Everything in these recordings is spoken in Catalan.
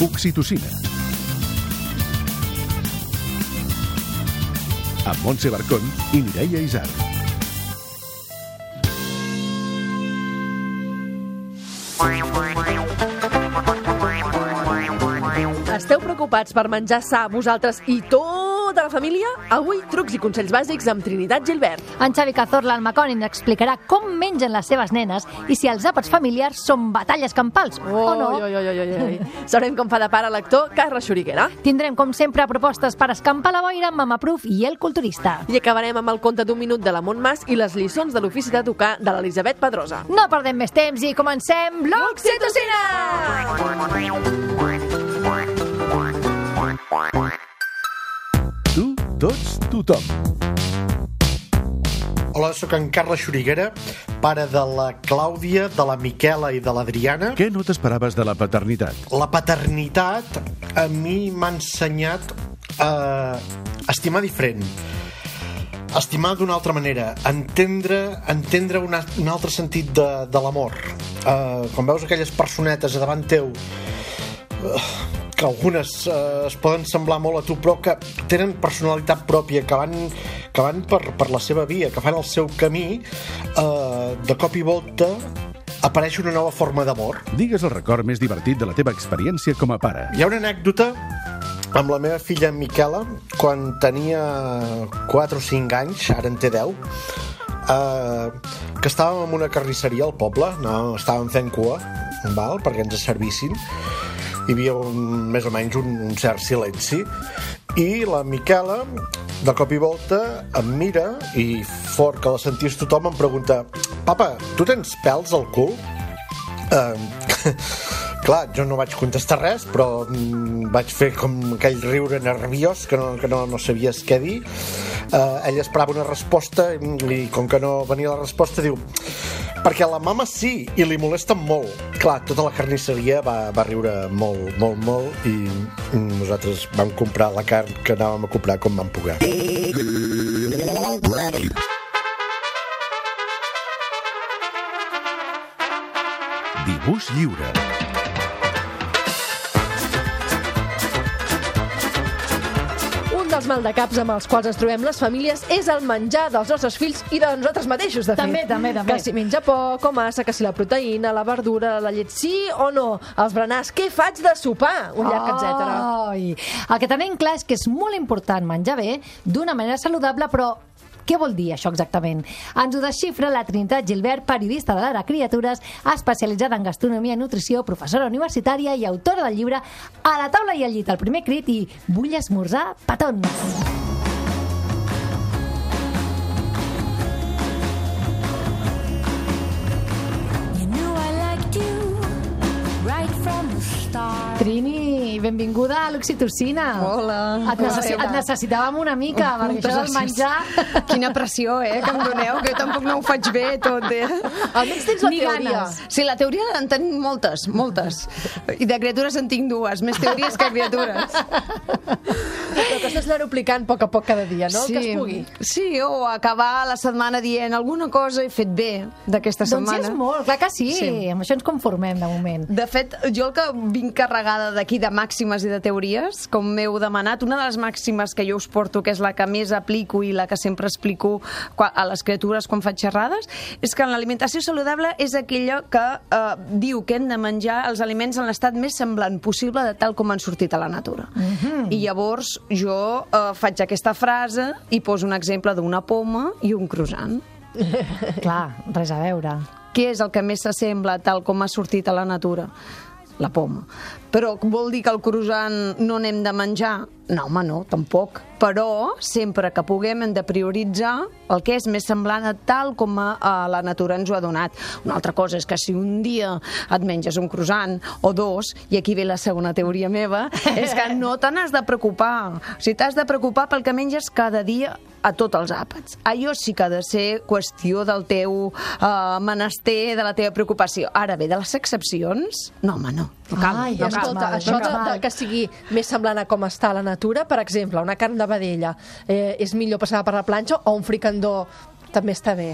Oxitocina. Amb Montse Barcón i Mireia Isar. Esteu preocupats per menjar sa vosaltres i la família? Avui trucs i consells bàsics amb Trinitat Gilbert. En Xavi Cazorla, el Macón, ens explicarà com mengen les seves nenes i si els àpats familiars són batalles campals o no. Oi, oi, oi, oi, oi. Sabrem com fa de pare l'actor Carles Xuriguera. Tindrem, com sempre, propostes per escampar la boira amb Mamaproof i el culturista. I acabarem amb el conte d'un minut de la Montmas i les lliçons de l'ofici de tocar de l'Elisabet Pedrosa. No perdem més temps i comencem l'Oxitocina! Tu, tots, tothom. Hola, sóc en Carles Xuriguera, pare de la Clàudia, de la Miquela i de l'Adriana. Què no t'esperaves de la paternitat? La paternitat a mi m'ha ensenyat a estimar diferent estimar d'una altra manera entendre, entendre un, un altre sentit de, de l'amor uh, quan veus aquelles personetes a davant teu uh, que algunes uh, es poden semblar molt a tu però que tenen personalitat pròpia que van, que van per, per la seva via que fan el seu camí uh, de cop i volta apareix una nova forma d'amor Digues el record més divertit de la teva experiència com a pare. hi ha una anècdota amb la meva filla Miquela quan tenia 4 o 5 anys, ara en té 10 eh, que estàvem en una carnisseria al poble no, estàvem fent cua val, perquè ens servissin hi havia un, més o menys un, un cert silenci i la Miquela de cop i volta em mira i fort que la sentís tothom em pregunta papa, tu tens pèls al cul? Eh, clar, jo no vaig contestar res però mm, vaig fer com aquell riure nerviós que no, que no, no sabies què dir. Eh, ella esperava una resposta i com que no venia la resposta diu perquè la mama sí i li molesta molt. Clar, tota la carnisseria va, va riure molt, molt, molt i nosaltres vam comprar la carn que anàvem a comprar com vam poder. Dibuix lliure. Dels maldecaps amb els quals ens trobem les famílies és el menjar dels nostres fills i de nosaltres mateixos, de fet. També, també, també. Que si menja poc o massa, que si la proteïna, la verdura, la llet sí o no, els berenars, què faig de sopar? Un llarg etcètera. Ai. El que tenim clar és que és molt important menjar bé d'una manera saludable, però què vol dir això exactament? Ens ho desxifra la Trinitat Gilbert, periodista de l'Ara Criatures, especialitzada en gastronomia i nutrició, professora universitària i autora del llibre A la taula i al llit, el primer crit i Vull esmorzar petons. Trini, benvinguda a l'Oxitocina. Hola. Et, necessi et necessitàvem una mica, perquè Moltes això del menjar... Quina pressió, eh, que em doneu, que jo tampoc no ho faig bé tot, eh? Almenys tens la Ni teoria. ganes. Sí, la teoria en tenim moltes, moltes. I de criatures en tinc dues, més teories que criatures. Estàs anar aplicant a poc a poc cada dia, no? El que es pugui. Sí, o acabar la setmana dient alguna cosa he fet bé d'aquesta Doncs setmana. sí, és molt, clar que sí. Sí. Amb això ens conformem, de moment. De fet, jo el que vinc carregada d'aquí de màximes i de teories, com m'heu demanat, una de les màximes que jo us porto, que és la que més aplico i la que sempre explico a les criatures quan faig xerrades, és que l'alimentació saludable és aquella que eh, diu que hem de menjar els aliments en l'estat més semblant possible de tal com han sortit a la natura. I llavors jo eh, faig aquesta frase i poso un exemple d'una poma i un croissant. Clar, res a veure. Què és el que més s'assembla tal com ha sortit a la natura? La poma. Però vol dir que el croissant no n'hem de menjar? No, home, no, tampoc. Però sempre que puguem hem de prioritzar el que és més semblant a tal com a, a la natura ens ho ha donat. Una altra cosa és que si un dia et menges un croissant o dos, i aquí ve la segona teoria meva, és que no te n'has de preocupar. O sigui, t'has de preocupar pel que menges cada dia a tots els àpats. Allò sí que ha de ser qüestió del teu uh, menester, de la teva preocupació. Ara bé, de les excepcions, no, home, no. No cal, Ai, no cal. Escolta, mal, això menys de, de, mal. que sigui més semblant a com està la natura, per exemple, una carn de vedella, eh, és millor passar per la planxa o un fricandó també està bé?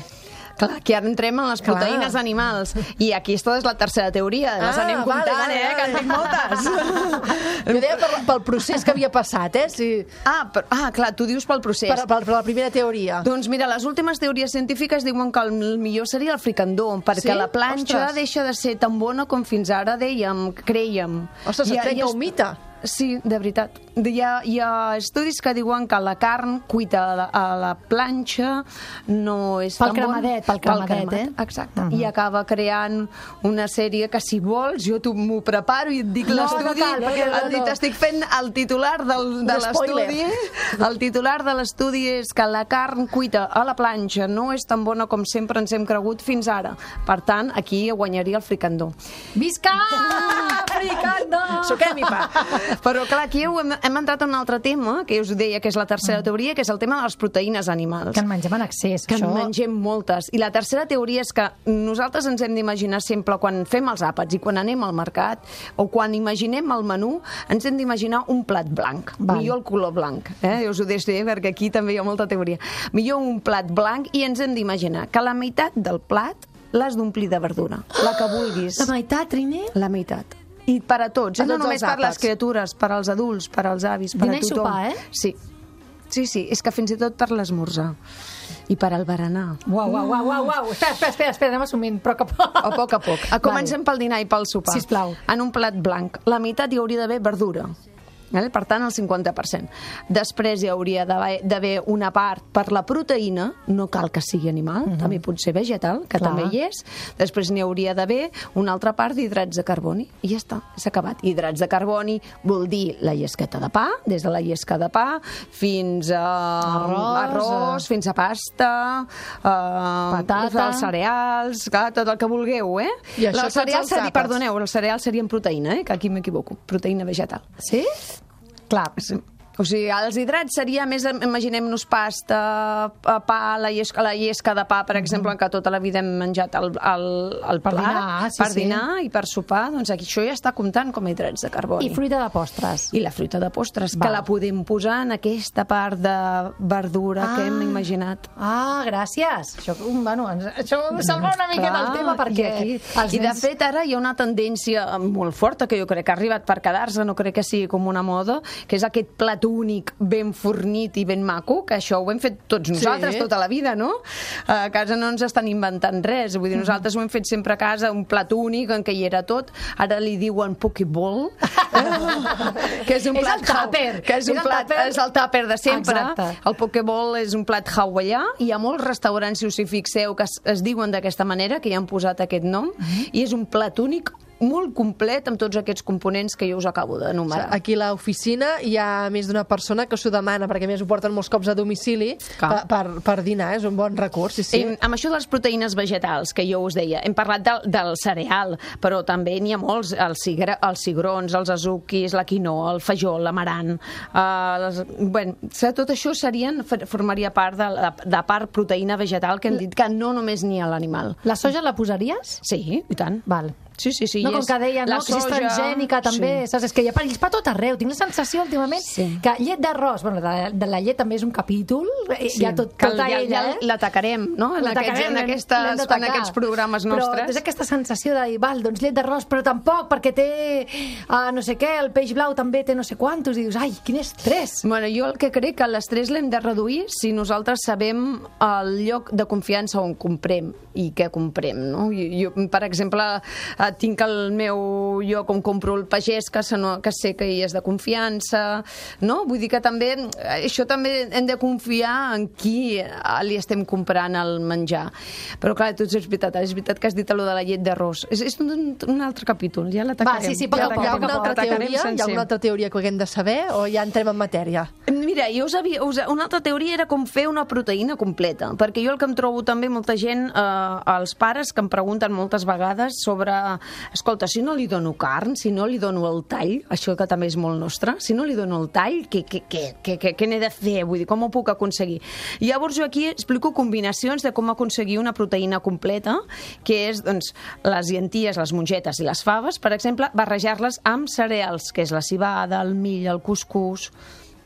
Clar, que ara entrem en les Clar. proteïnes animals. I aquí esta és la tercera teoria. Les Ah, anem vale, comptant, vale, eh? vale. Que en tinc moltes. Jo deia per, pel procés que havia passat, eh? Sí, ah, per, ah, clar, tu dius pel procés. per, per, per la primera teoria. Doncs mira, les últimes teories científiques diuen que el millor seria el fricandó, perquè Sí? la planxa Ostres. deixa de ser tan bona com fins ara dèiem, creiem. Ostres, et ha- trenca un mite. Sí, de veritat. Hi ha, hi ha estudis que diuen que la carn cuita a la, a la planxa no és Pel tan cremadet, bon. pel cremadet, eh? Exacte. Mhm. I acaba creant una sèrie que, si vols, jo m'ho preparo i et dic No, no l'estudi. perquè no, et dic- no. T'estic fent el titular del, de l'estudi. El titular de l'estudi és que la carn cuita a la planxa no és tan bona com sempre ens hem cregut fins ara. Per tant, aquí guanyaria el fricandó. Visca! Fricando! Suquem i pa. Però clar, aquí hem, hem entrat en un altre tema, que us deia que és la tercera teoria, que és el tema de les proteïnes animals. Que en mengem en excés. que en això... mengem moltes. I la tercera teoria és que nosaltres ens hem d'imaginar sempre quan fem els àpats i quan anem al mercat o quan imaginem el menú, ens hem d'imaginar un plat blanc. Val. Millor el color blanc. Eh? Jo us ho deixo dir perquè aquí també hi ha molta teoria. Millor un plat blanc i ens hem d'imaginar que la meitat del plat l'has d'omplir de verdura. La que vulguis. La meitat, Trini? La meitat. I per a tots, eh? no tots només per les criatures, per als adults, per als avis, per Dinar a i tothom. sopar, eh? Sí. Sí, sí, és que fins i tot per l'esmorzar. I per al berenar. Uau, uau, uau, uau, uau. Espera, espera, espera, espera, anem assumint, però que poc. A poc a poc. A comencem pel dinar i pel sopar. Sisplau. En un plat blanc. La meitat hi hauria d'haver verdura. Vale? Per tant, el 50%. Després hi hauria d'haver una part per la proteïna, no cal que sigui animal, també pot ser vegetal, que Clar. també hi és. Després n'hi hauria d'haver una altra part d'hidrats de carboni. I ja està, s'ha acabat. Hidrats de carboni vol dir la llesqueta de pa, des de la llesca de pa fins a Arròs, arròs fins a pasta, uh, Patata. els cereals, clar, tot el que vulgueu, eh? I això tots cereals els seri-. Perdoneu, els cereals serien proteïna, eh? que aquí m'equivoco. Proteïna vegetal. Sí? Clar. Sí. O sigui, els hidrats seria més, imaginem-nos pasta, pa, pa, la llesca, la llesca de pa, per exemple, que tota la vida hem menjat el, el, el Per plat, dinar, sí, per sí. dinar i per sopar, doncs aquí això ja està comptant com a hidrats de carboni. I fruita de postres. I la fruita de postres, Val. que la podem posar en aquesta part de verdura que hem imaginat. Ah, gràcies. Això, bueno, ens- això salva una miqueta el Clar, tema perquè i, aquí, els i de nens- fet ara hi ha una tendència molt forta que jo crec que ha arribat per quedar-se, no crec que sigui com una moda, que és aquest plat únic ben fornit i ben maco, que això ho hem fet tots nosaltres Sí. tota la vida, no? A casa no ens estan inventant res, vull dir, nosaltres ho hem fet sempre a casa, un plat únic en què hi era tot, ara li diuen pokeball, que és un És plat el tàper. que és, És un plat, és el tàper de sempre. Exacte. El pokeball és un plat hawaià i hi ha molts restaurants, si us hi fixeu, que es, es diuen d'aquesta manera, que hi han posat aquest nom, i és un plat únic molt complet amb tots aquests components que jo us acabo d'enumerar. Aquí a l'oficina hi ha més d'una persona que s'ho demana, perquè més ho porten molts cops a domicili per, Clar. per, per dinar, és un bon recurs, sí, sí. Sí. Amb això de les proteïnes vegetals, que jo us deia, hem parlat del, del cereal, però també n'hi ha molts, els, cigra, els cigrons, els azuquis, la quinoa, el fejol, l'amarant... Uh, les, bueno, tot això serien, for- formaria part de de part proteïna vegetal que hem dit que no només n'hi ha a l'animal. La soja la posaries? Sí, i tant. Val. Sí, sí, sí. no, com és que deia, no, la que si és transgènica també, sí. saps? És que hi ha perills per tot arreu. Tinc la sensació últimament Sí. que llet d'arròs, bueno, de, de la llet també és un capítol, sí. hi ha tot, que tota ja, ella, ja eh? l'atacarem, no? En, aquests, L'atacarem, en, aquestes, en aquests programes Però nostres. és aquesta sensació de dir, val, doncs llet d'arròs, però tampoc, perquè té uh, no sé què, el peix blau també té no sé quantos, i dius, ai, quin estrès! Bueno, jo el que crec que l'estrès l'hem de reduir si nosaltres sabem el lloc de confiança on comprem i què comprem, no? Jo, jo per exemple, eh, tinc el meu lloc on compro el pagès que, se no, que sé que hi és de confiança, no? Vull dir que també, això també hem de confiar en qui li estem comprant el menjar. Però clar, tot és veritat, és veritat que has dit allò de la llet d'arròs. És, és un, un altre capítol, ja l'atacarem. Va, sí, sí, poc a poc, Hi ha poc alguna a altra teoria? Hi ha alguna altra teoria que haguem de saber o ja entrem en matèria? Mira, jo us havia, us, una altra teoria era com fer una proteïna completa, perquè jo el que em trobo també molta gent, eh, els pares que em pregunten moltes vegades sobre, escolta, si no li dono carn, si no li dono el tall, això que també és molt nostre, si no li dono el tall, què, què, què, què, què, què n'he de fer? Vull dir, com ho puc aconseguir? Llavors jo aquí explico combinacions de com aconseguir una proteïna completa, que és doncs, les llenties, les mongetes i les faves, per exemple, barrejar-les amb cereals, que és la cibada, el mill, el cuscús,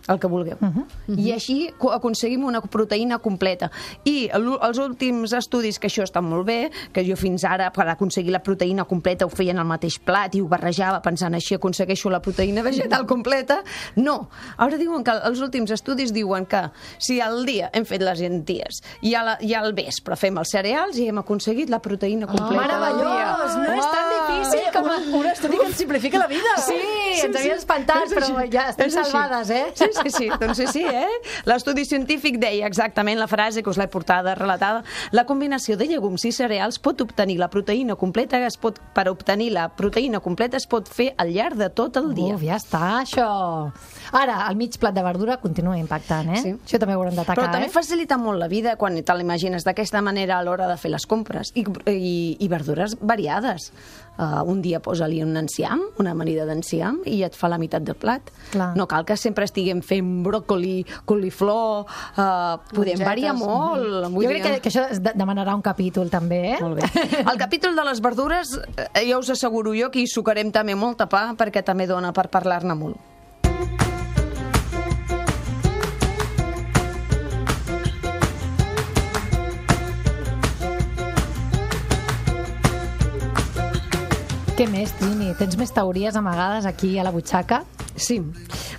el que vulgueu. Uh -huh. I així co- aconseguim una proteïna completa. I el- els últims estudis, que això està molt bé, que jo fins ara per aconseguir la proteïna completa ho feia en el mateix plat i ho barrejava pensant així aconsegueixo la proteïna vegetal completa, no. Ara diuen que els últims estudis diuen que si al dia hem fet les llenties i, a la, i al vespre fem els cereals i hem aconseguit la proteïna completa. del dia. meravellós! No és tan difícil com... Un, un estudi que ens simplifica la vida. Sí, ens havien espantat, És així. però ja estem salvades, eh? Sí, sí, sí, doncs sí, sí, eh? L'estudi científic deia exactament la frase que us l'he portada relatada. La combinació de llegums i cereals pot obtenir la proteïna completa, es pot, per obtenir la proteïna completa es pot fer al llarg de tot el dia. Uf, ja està, això. Ara, el mig plat de verdura continua impactant, eh? Sí. Això també ho haurem d'atacar, Però també eh? facilita molt la vida quan te l'imagines d'aquesta manera a l'hora de fer les compres. I, i, i verdures variades. Uh, un dia posa-li un enciam, una amanida d'enciam, i et fa la meitat del plat. Clar. No cal que sempre estiguem fent bròcoli, coliflor... Uh, podem Mongetes. variar molt. Jo crec que, que això de- demanarà un capítol, també, eh? Molt bé. El capítol de les verdures, eh, ja us asseguro jo que hi sucarem també molta pa, perquè també dona per parlar-ne molt. Què més, Trini? Tens més teories amagades aquí a la butxaca? Sí,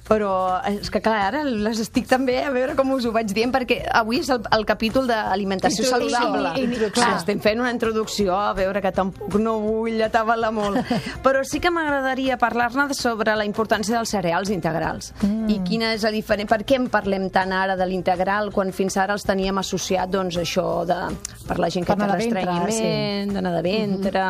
però és que clar, ara les estic també a veure com us ho vaig dient, perquè avui és el, el capítol d'alimentació saludable. intro- clar. Sí, estem fent una introducció, a veure que tampoc no vull atabalar molt. Però sí que m'agradaria parlar-ne sobre la importància dels cereals integrals. Mm. I quina és la diferència... Per què en parlem tant ara de l'integral quan fins ara els teníem associat, doncs, això de... per la gent que Per té restrenyiment, d'anar de ventre,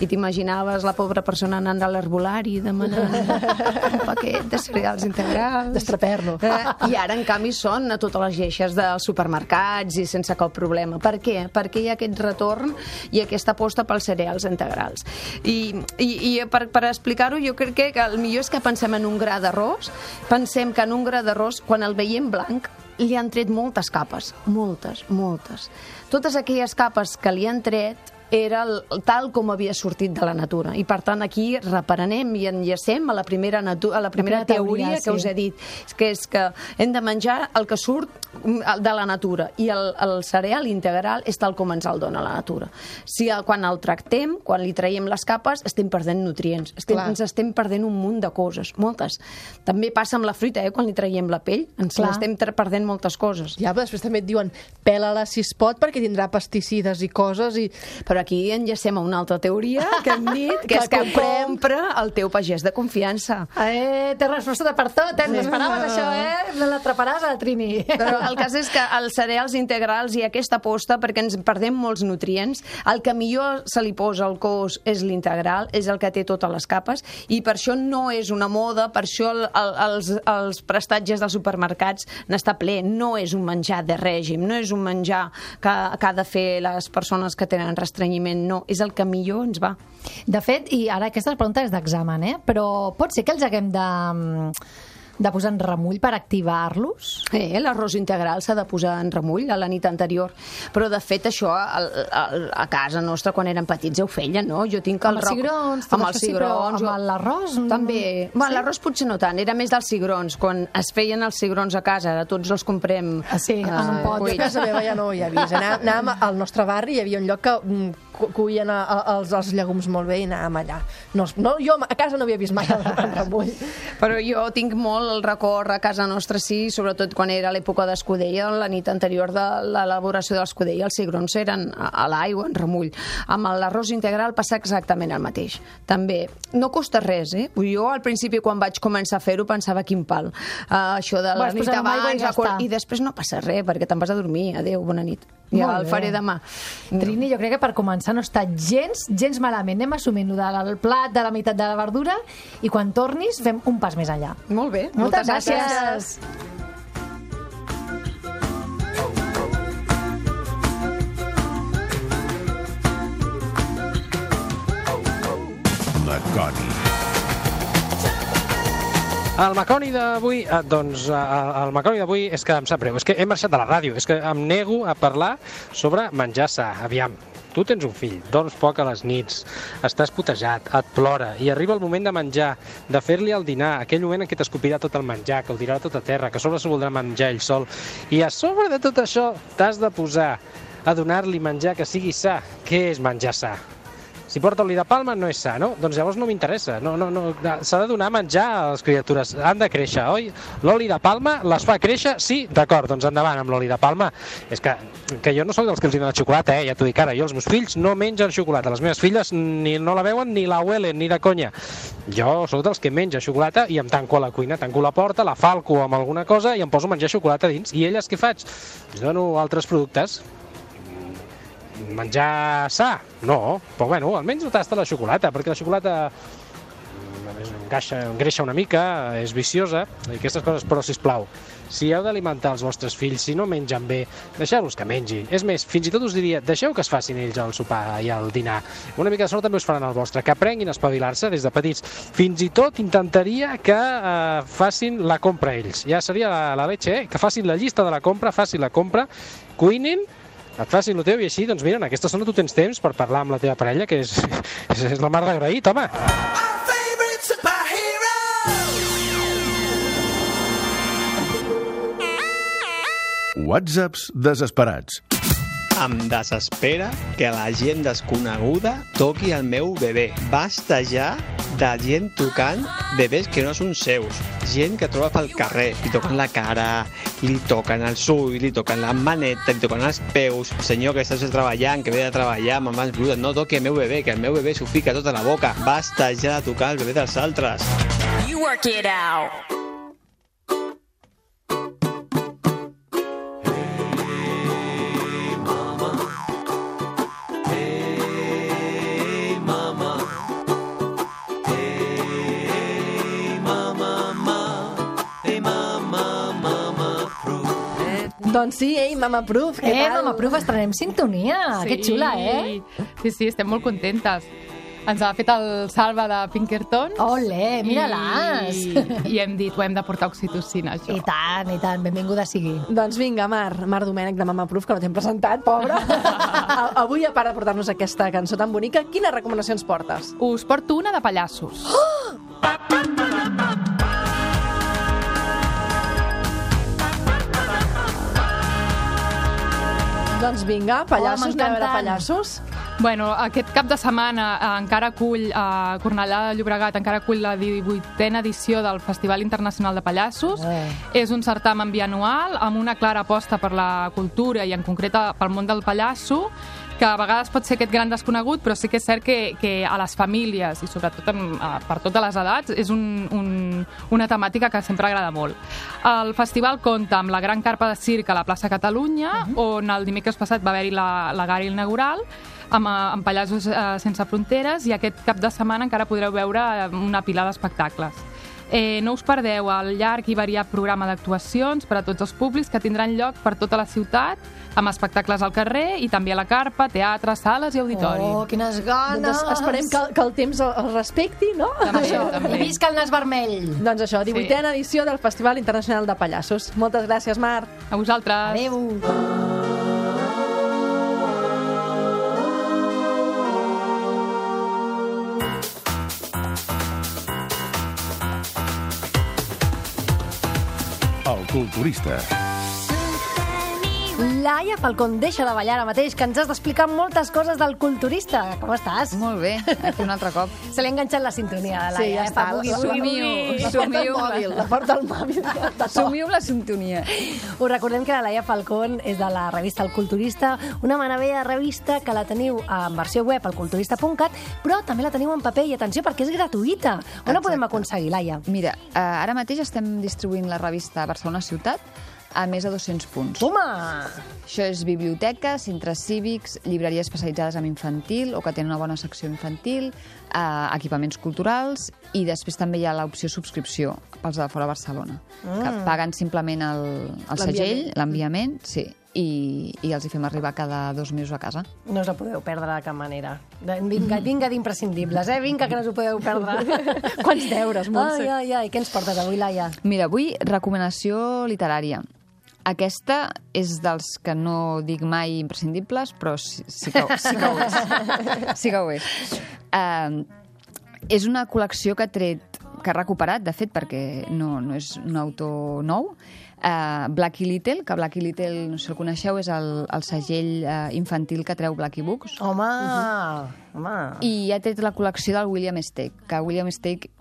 i t'imaginaves la pobra persona anant a l'herbolari demanant un paquet de cereals integrals. D'estraper-lo. Eh, I ara, en canvi, són a totes les lleixes dels supermercats i sense cap problema. Per què? Perquè hi ha aquest retorn i aquesta aposta pels cereals integrals. I, i, i per, per explicar-ho, jo crec que el millor és que pensem en un gra d'arròs, pensem que en un gra d'arròs, quan el veiem blanc, li han tret moltes capes, moltes, moltes. Totes aquelles capes que li han tret era el, tal com havia sortit de la natura. I, per tant, aquí reprenem i enllacem a la primera, natu a la primera, primera teoria, teoria, que sí. us he dit, que és que hem de menjar el que surt mm, de la natura i el, el cereal integral és tal com ens el dona la natura. Si el, quan el tractem, quan li traiem les capes, estem perdent nutrients, estem, Clar. ens estem perdent un munt de coses, moltes. També passa amb la fruita, eh? quan li traiem la pell, ens estem perdent moltes coses. Ja, però després també et diuen pela-la si es pot perquè tindrà pesticides i coses i... Però aquí enllacem a una altra teoria que hem dit, que, Que és que compra el teu pagès de confiança. Eh, té resposta per tot, eh? T'esperaves això, eh? L'atraparàs a la Trini. Però el cas és que els cereals integrals i aquesta aposta, perquè ens perdem molts nutrients, el que millor se li posa al cos és l'integral, és el que té totes les capes, i per això no és una moda, per això el, el, els, els prestatges dels supermercats n'està ple, no és un menjar de règim, no és un menjar que, que ha de fer les persones que tenen restrenyiment, no, és el que millor ens va. De fet, i ara aquesta pregunta és d'examen, eh? Però pot ser que els haguem de, de posar en remull per activar-los? Eh, l'arròs integral s'ha de posar en remull a la nit anterior. Però, de fet, això a, a, a casa nostra, quan érem petits, ja ho feien, no? Jo tinc el Amb els roc- cigrons, Amb els sí, però cigrons. amb o- l'arròs, mm, També. Bueno, sí? l'arròs potser no tant, era més dels cigrons. Quan es feien els cigrons a casa, ara tots els comprem... Ah, sí, en un pot. Jo a casa meva ja no vist. Anà- Anàvem al nostre barri, hi havia un lloc que mm, cuien a, a, els, els llegums molt bé i anàvem allà. No, no, jo a casa no havia vist mai el remull. Però jo tinc molt el record a casa nostra, sí, sobretot quan era l'època d'escudella, la nit anterior de l'elaboració de l'escudella, els cigrons eren a, a l'aigua, en remull. Amb l'arròs integral passa exactament el mateix. També, no costa res, eh? Jo al principi, quan vaig començar a fer-ho, pensava quin pal. Uh, això de la Vas nit i abans, qual- està. i després no passa res, perquè te'n vas a dormir. Adéu, bona nit. Ja Molt el bé. faré demà. Trini, jo crec que per començar no està gens, gens malament. Anem assumint lo del plat de la meitat de la verdura i quan tornis fem un pas més enllà. Molt bé. Moltes, gràcies. Laconi. El Maconi d'avui, eh, doncs, eh, el Maconi d'avui és que em sap greu, és que he marxat de la ràdio, és que em nego a parlar sobre menjar sa. Aviam, tu tens un fill, dorms poc a les nits, estàs putejat, et plora, i arriba el moment de menjar, de fer-li el dinar, aquell moment en què t'escopirà tot el menjar, que ho dirà tot a terra, que a sobre s'ho voldrà menjar ell sol, i a sobre de tot això t'has de posar a donar-li menjar que sigui sa. Què és menjar sa? Si porta oli de palma no és sa, no? Doncs llavors no m'interessa. No, no, no. S'ha de donar menjar a les criatures. Han de créixer, oi? L'oli de palma les fa créixer? Sí, d'acord, doncs endavant amb l'oli de palma. És que, que jo no sóc dels que els donen la xocolata, eh? Ja t'ho dic ara. Jo, els meus fills no mengen xocolata. Les meves filles ni no la veuen ni la huelen, ni de conya. Jo sóc dels que menja xocolata i em tanco a la cuina, tanco la porta, la falco amb alguna cosa i em poso a menjar xocolata dins. I elles què faig? Els dono altres productes menjar sa? No, però bueno, almenys no tasta la xocolata, perquè la xocolata mm, és- engaixa, engreixa una mica, és viciosa, i aquestes coses, però, si plau, si heu d'alimentar els vostres fills, si no mengen bé, deixeu-los que mengin. És més, fins i tot us diria, deixeu que es facin ells el sopar i el dinar. Una mica de sort també us faran el vostre, que aprenguin a espavilar-se des de petits. Fins i tot intentaria que eh, facin la compra ells. Ja seria la, la leche, eh? que facin la llista de la compra, facin la compra, cuinin, et facin el teu i així, doncs mira, en aquesta zona tu tens temps per parlar amb la teva parella, que és, és, és la mar d'agraït, home. Whatsapps desesperats. Em desespera que la gent desconeguda toqui el meu bebè. Basta ja de gent tocant bebès que no són seus. Gent que troba pel carrer, li toquen la cara, li toquen els ulls, li toquen la maneta, li toquen els peus. Senyor, que estàs treballant, que ve de treballar, mamans brudes, no toqui el meu bebè, que el meu bebè s'ho fica tot a la boca. Basta ja de tocar el bebè dels altres. You work it out. Doncs sí, ei, Mama Proof, què Eh, tal? Mama Proof, estrenem sintonia. Que xula, eh? Sí, sí, estem molt contentes. Ens ha fet el Salva de Pinkerton. Ole, mira-les. I, I hem dit, ho hem de portar oxitocina, això. I tant, i tant, benvinguda sigui. Doncs vinga, Mar, Mar Domènech de Mama Proof, que no t'hem presentat, pobra. Avui, a part de portar-nos aquesta cançó tan bonica, quines recomanacions portes? Us porto una de pallassos. Doncs vinga, pallassos, Oh, anem a veure pallassos. Bueno, aquest cap de setmana eh, encara acull, a Cornellà de Llobregat encara acull la 18a edició del Festival Internacional de Pallassos. Eh. És un certamen bianual amb una clara aposta per la cultura i en concret pel món del pallasso, que a vegades pot ser aquest gran desconegut, però sí que és cert que, que a les famílies i sobretot en, a, per totes les edats és un, un, una temàtica que sempre agrada molt. El festival compta amb la gran carpa de circ a la plaça Catalunya, on el dimecres passat va haver-hi la, la gala inaugural, amb, eh, amb Pallassos eh, sense fronteres i aquest cap de setmana encara podreu veure eh, una pila d'espectacles. Eh, no us perdeu el llarg i variat programa d'actuacions per a tots els públics que tindran lloc per tota la ciutat, amb espectacles al carrer i també a la carpa, teatre, sales i auditori. Oh, quines ganes! Doncs esperem que, que el temps el, respecti, no? També, I també. visca el nas vermell! Doncs això, 18a edició del Festival Internacional de Pallassos. Moltes gràcies, Mar. A vosaltres. Adéu! Culturista. Laia Falcón deixa de ballar ara mateix, que ens has d'explicar moltes coses del culturista. Com estàs? Molt bé, aquí un altre cop. Se li ha enganxat la sintonia a la Sí, Laia. ja eh, està. bugui, bugui, al somiu. mòbil, la porta al mòbil. de. Somiu la sintonia. Us recordem que la Laia Falcón és de la revista El Culturista, una meravella de revista que la teniu en versió web al culturista.cat, però també la teniu en paper i atenció perquè és gratuïta. On la podem aconseguir, Laia? Mira, eh, ara mateix estem distribuint la revista a Barcelona Ciutat a més de 200 punts. Toma! Això és biblioteca, centres cívics, llibreries especialitzades en infantil o que tenen una bona secció infantil, eh, equipaments culturals i després també hi ha l'opció subscripció pels de fora Barcelona, mm. que paguen simplement el, el segell, l'enviament, sí, i, i els hi fem arribar cada dos mesos a casa. No us la podeu perdre de cap manera. De- Vinga, vinga d'imprescindibles, eh? Vinga, que no us ho podeu perdre. Quants deures, Montse. Ai, ai, ai. Què ens portes avui, Laia? Mira, avui recomanació literària. Aquesta és dels que no dic mai imprescindibles, però sí, sí, que, sí que ho és. Sí que ho és. Uh, és una col·lecció que ha tret, que ha recuperat, de fet, perquè no, no és un autor nou, uh, Blackie Little, que Blackie Little, no sé si el coneixeu, és el, el segell uh, infantil que treu Blackie Books. Home, home. I ha tret la col·lecció del William Stake, que William Stake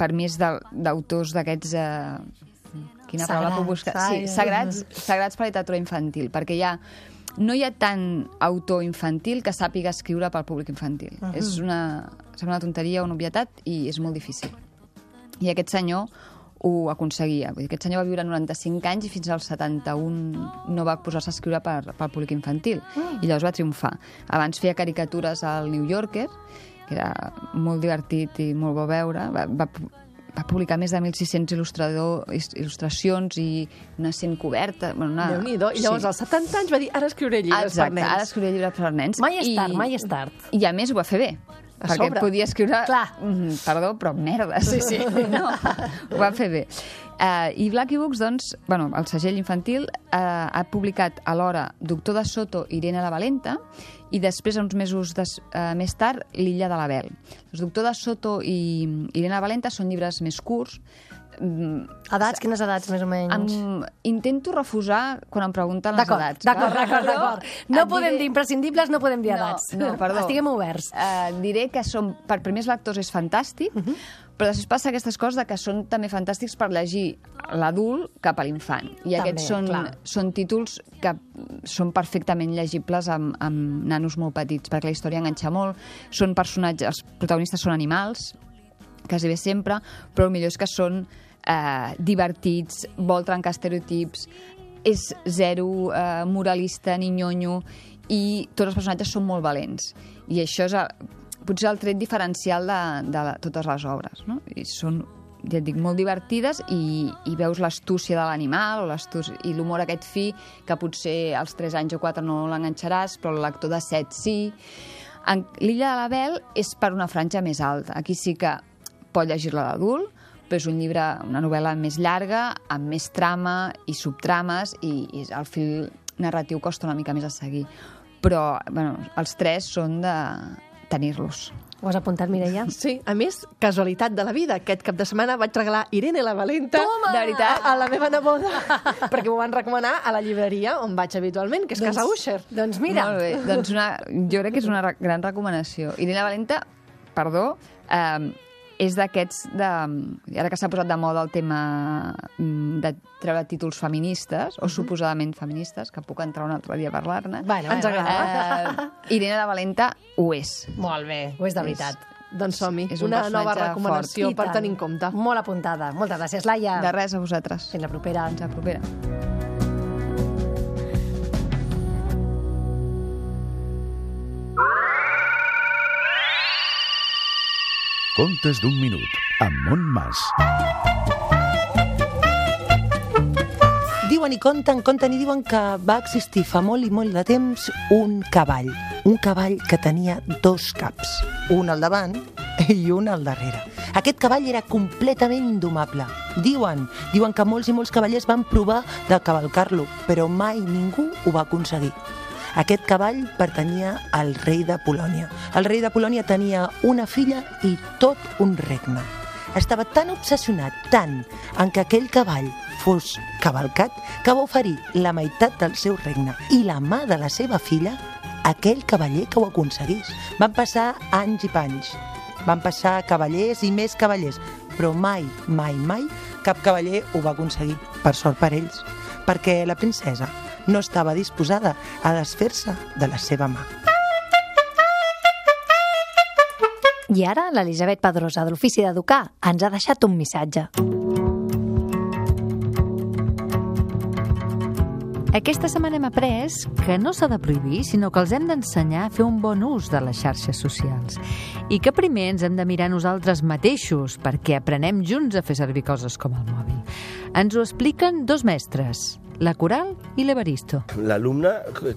per mi és d'autors d'aquests... Eh, quina paraula Sagrats, puc buscar? ai, Sí, sagrats, sagrats per la literatura infantil, perquè hi ha, no hi ha tant autor infantil que sàpiga escriure pel públic infantil. Mhm. És una, sembla una tonteria, una obvietat, i és molt difícil. I aquest senyor ho aconseguia. Vull dir, aquest senyor va viure 95 anys i fins als 71 no va posar-se a escriure per, pel públic infantil. I llavors va triomfar. Abans feia caricatures al New Yorker, que era molt divertit i molt bo veure. Va, va, va publicar més de 1.600 il·lustrador, il·lustracions i una cent coberta. Bueno, una... Déu-n'hi-do. I llavors, als 70 anys va dir, ara escriuré llibres Exacte, per nens. ara escriuré llibres per nens. Mai és tard, mai és tard. I a més ho va fer bé. A perquè sobre. podia escriure... Clar. Mm, perdó, però merda. Sí, sí. No, ho va fer bé. Uh, I Blackie Books, doncs, bueno, el segell infantil, uh, ha publicat alhora Doctor de Soto i Irene la Valenta i després, uns mesos des, uh, més tard, L'illa de l'Abel. El Doctor de Soto i Irene Valenta són llibres més curts, Mm, Edats, quines edats, més o menys? em, intento refusar quan em pregunten les edats. d'acord, d'acord, d'acord. No podem dir imprescindibles, no podem dir No, edats. no, perdó. Estiguem oberts. Uh, diré que són, per primers lectors és fantàstic, Mhm. Però després passa aquestes coses de que són també fantàstics per llegir l'adult cap a l'infant. I També, aquests són, clar. són títols que són perfectament llegibles amb, amb nanos molt petits, perquè la història enganxa molt. Són personatges, els protagonistes són animals, quasi bé sempre, però el millor és que són eh, divertits, vol trencar estereotips, és zero eh, moralista ni nyonyo i tots els personatges són molt valents. I això és el, potser el tret diferencial de, de totes les obres. No? I són ja et dic, molt divertides i, i veus l'astúcia de l'animal o i l'humor aquest fi que potser als 3 anys o 4 no l'enganxaràs, però el lector de 7 sí. L'Illa de l'Abel és per una franja més alta. Aquí sí que pot llegir-la d'adult, però és un llibre, una novel·la més llarga, amb més trama i subtrames, i, i el fil narratiu costa una mica més a seguir. Però, bueno, els tres són de tenir-los. Ho has apuntat, Mireia? Sí, a més, casualitat de la vida. Aquest cap de setmana vaig regalar Irene la Valenta Toma! De veritat? a, la meva neboda, perquè m'ho van recomanar a la llibreria on vaig habitualment, que és Casa Usher. Doncs mira, Molt bé. Doncs una, jo crec que és una gran recomanació. Irene Valenta, perdó, eh, és d'aquests, de, ara que s'ha posat de moda el tema mm, de treure títols feministes, o suposadament feministes, que puc entrar un altre dia a parlar-ne. Bueno, Ens agrada. Eh, Irene la Valenta ho és. Molt bé. ho és de veritat. Doncs som-hi. És un Una nova recomanació per tenir en compte. Molt apuntada. Moltes gràcies, Laia. De res a vosaltres. Fins la propera. Fins la propera. Contes d'un minut, amb Montmas. Diuen i conten, conten i diuen que va existir fa molt i molt de temps un cavall. Un cavall que tenia dos caps, un al davant i un al darrere. Aquest cavall era completament indomable. Diuen, diuen que molts i molts cavallers van provar de cavalcar-lo, però mai ningú ho va aconseguir. Aquest cavall pertanyia al rei de Polònia. El rei de Polònia tenia una filla i tot un regne. Estava tan obsessionat, tant, en que aquell cavall fos cavalcat, que va oferir la meitat del seu regne i la mà de la seva filla aquell cavaller que ho aconseguís. Van passar anys i panys. Van passar cavallers i més cavallers, però mai, mai, mai cap cavaller ho va aconseguir, per sort per ells, perquè la princesa no estava disposada a desfer-se de la seva mà. I ara l'Elisabet Pedrosa, de l'Ofici d'Educar, ens ha deixat un missatge. Aquesta setmana hem après que no s'ha de prohibir, sinó que els hem d'ensenyar a fer un bon ús de les xarxes socials. I que primer ens hem de mirar nosaltres mateixos, perquè aprenem junts a fer servir coses com el mòbil. Ens ho expliquen dos mestres, la Coral i l'Evaristo. L'alumne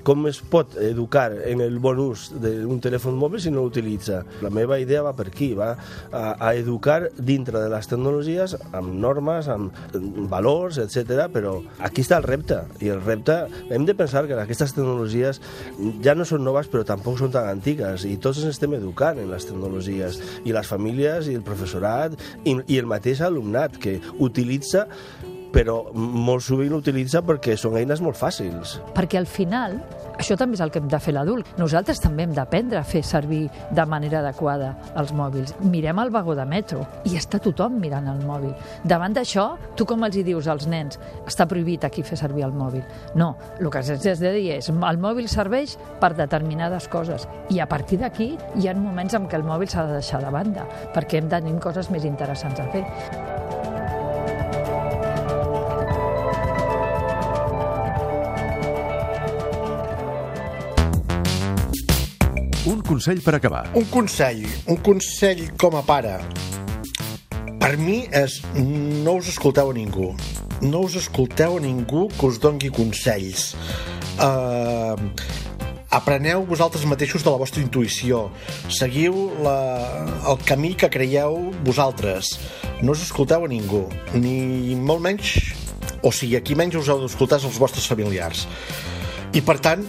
com es pot educar en el bon ús d'un telèfon mòbil si no l'utilitza? La meva idea va per aquí, va a, a educar dintre de les tecnologies amb normes, amb valors, etc. però aquí està el repte, i el repte hem de pensar que aquestes tecnologies ja no són noves però tampoc són tan antigues i tots ens estem educant en les tecnologies i les famílies i el professorat i, i el mateix alumnat que utilitza però molt sovint l'utilitza perquè són eines molt fàcils. Perquè al final, això també és el que hem de fer l'adult. Nosaltres també hem d'aprendre a fer servir de manera adequada els mòbils. Mirem el vagó de metro i està tothom mirant el mòbil. Davant d'això, tu com els hi dius als nens? Està prohibit aquí fer servir el mòbil. No, el que se'ns has de dir és el mòbil serveix per determinades coses i a partir d'aquí hi ha moments en què el mòbil s'ha de deixar de banda perquè hem de tenir coses més interessants a fer. Un consell per acabar. Un consell, un consell com a pare. Per mi és no us escolteu a ningú. No us escolteu a ningú que us dongui consells. Uh, apreneu vosaltres mateixos de la vostra intuïció. Seguiu la, el camí que creieu vosaltres. No us escolteu a ningú. Ni molt menys... O sigui, aquí menys us heu d'escoltar els vostres familiars. I per tant,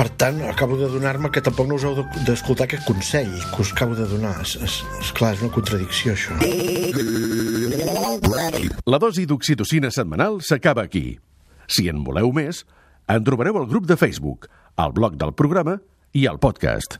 per tant, acabo de donar-me que tampoc no us heu de- d'escoltar aquest consell que us acabo de donar. És, és, és clar, és una contradicció, això. La dosi d'oxitocina setmanal s'acaba aquí. Si en voleu més, en trobareu al grup de Facebook, al blog del programa i al podcast.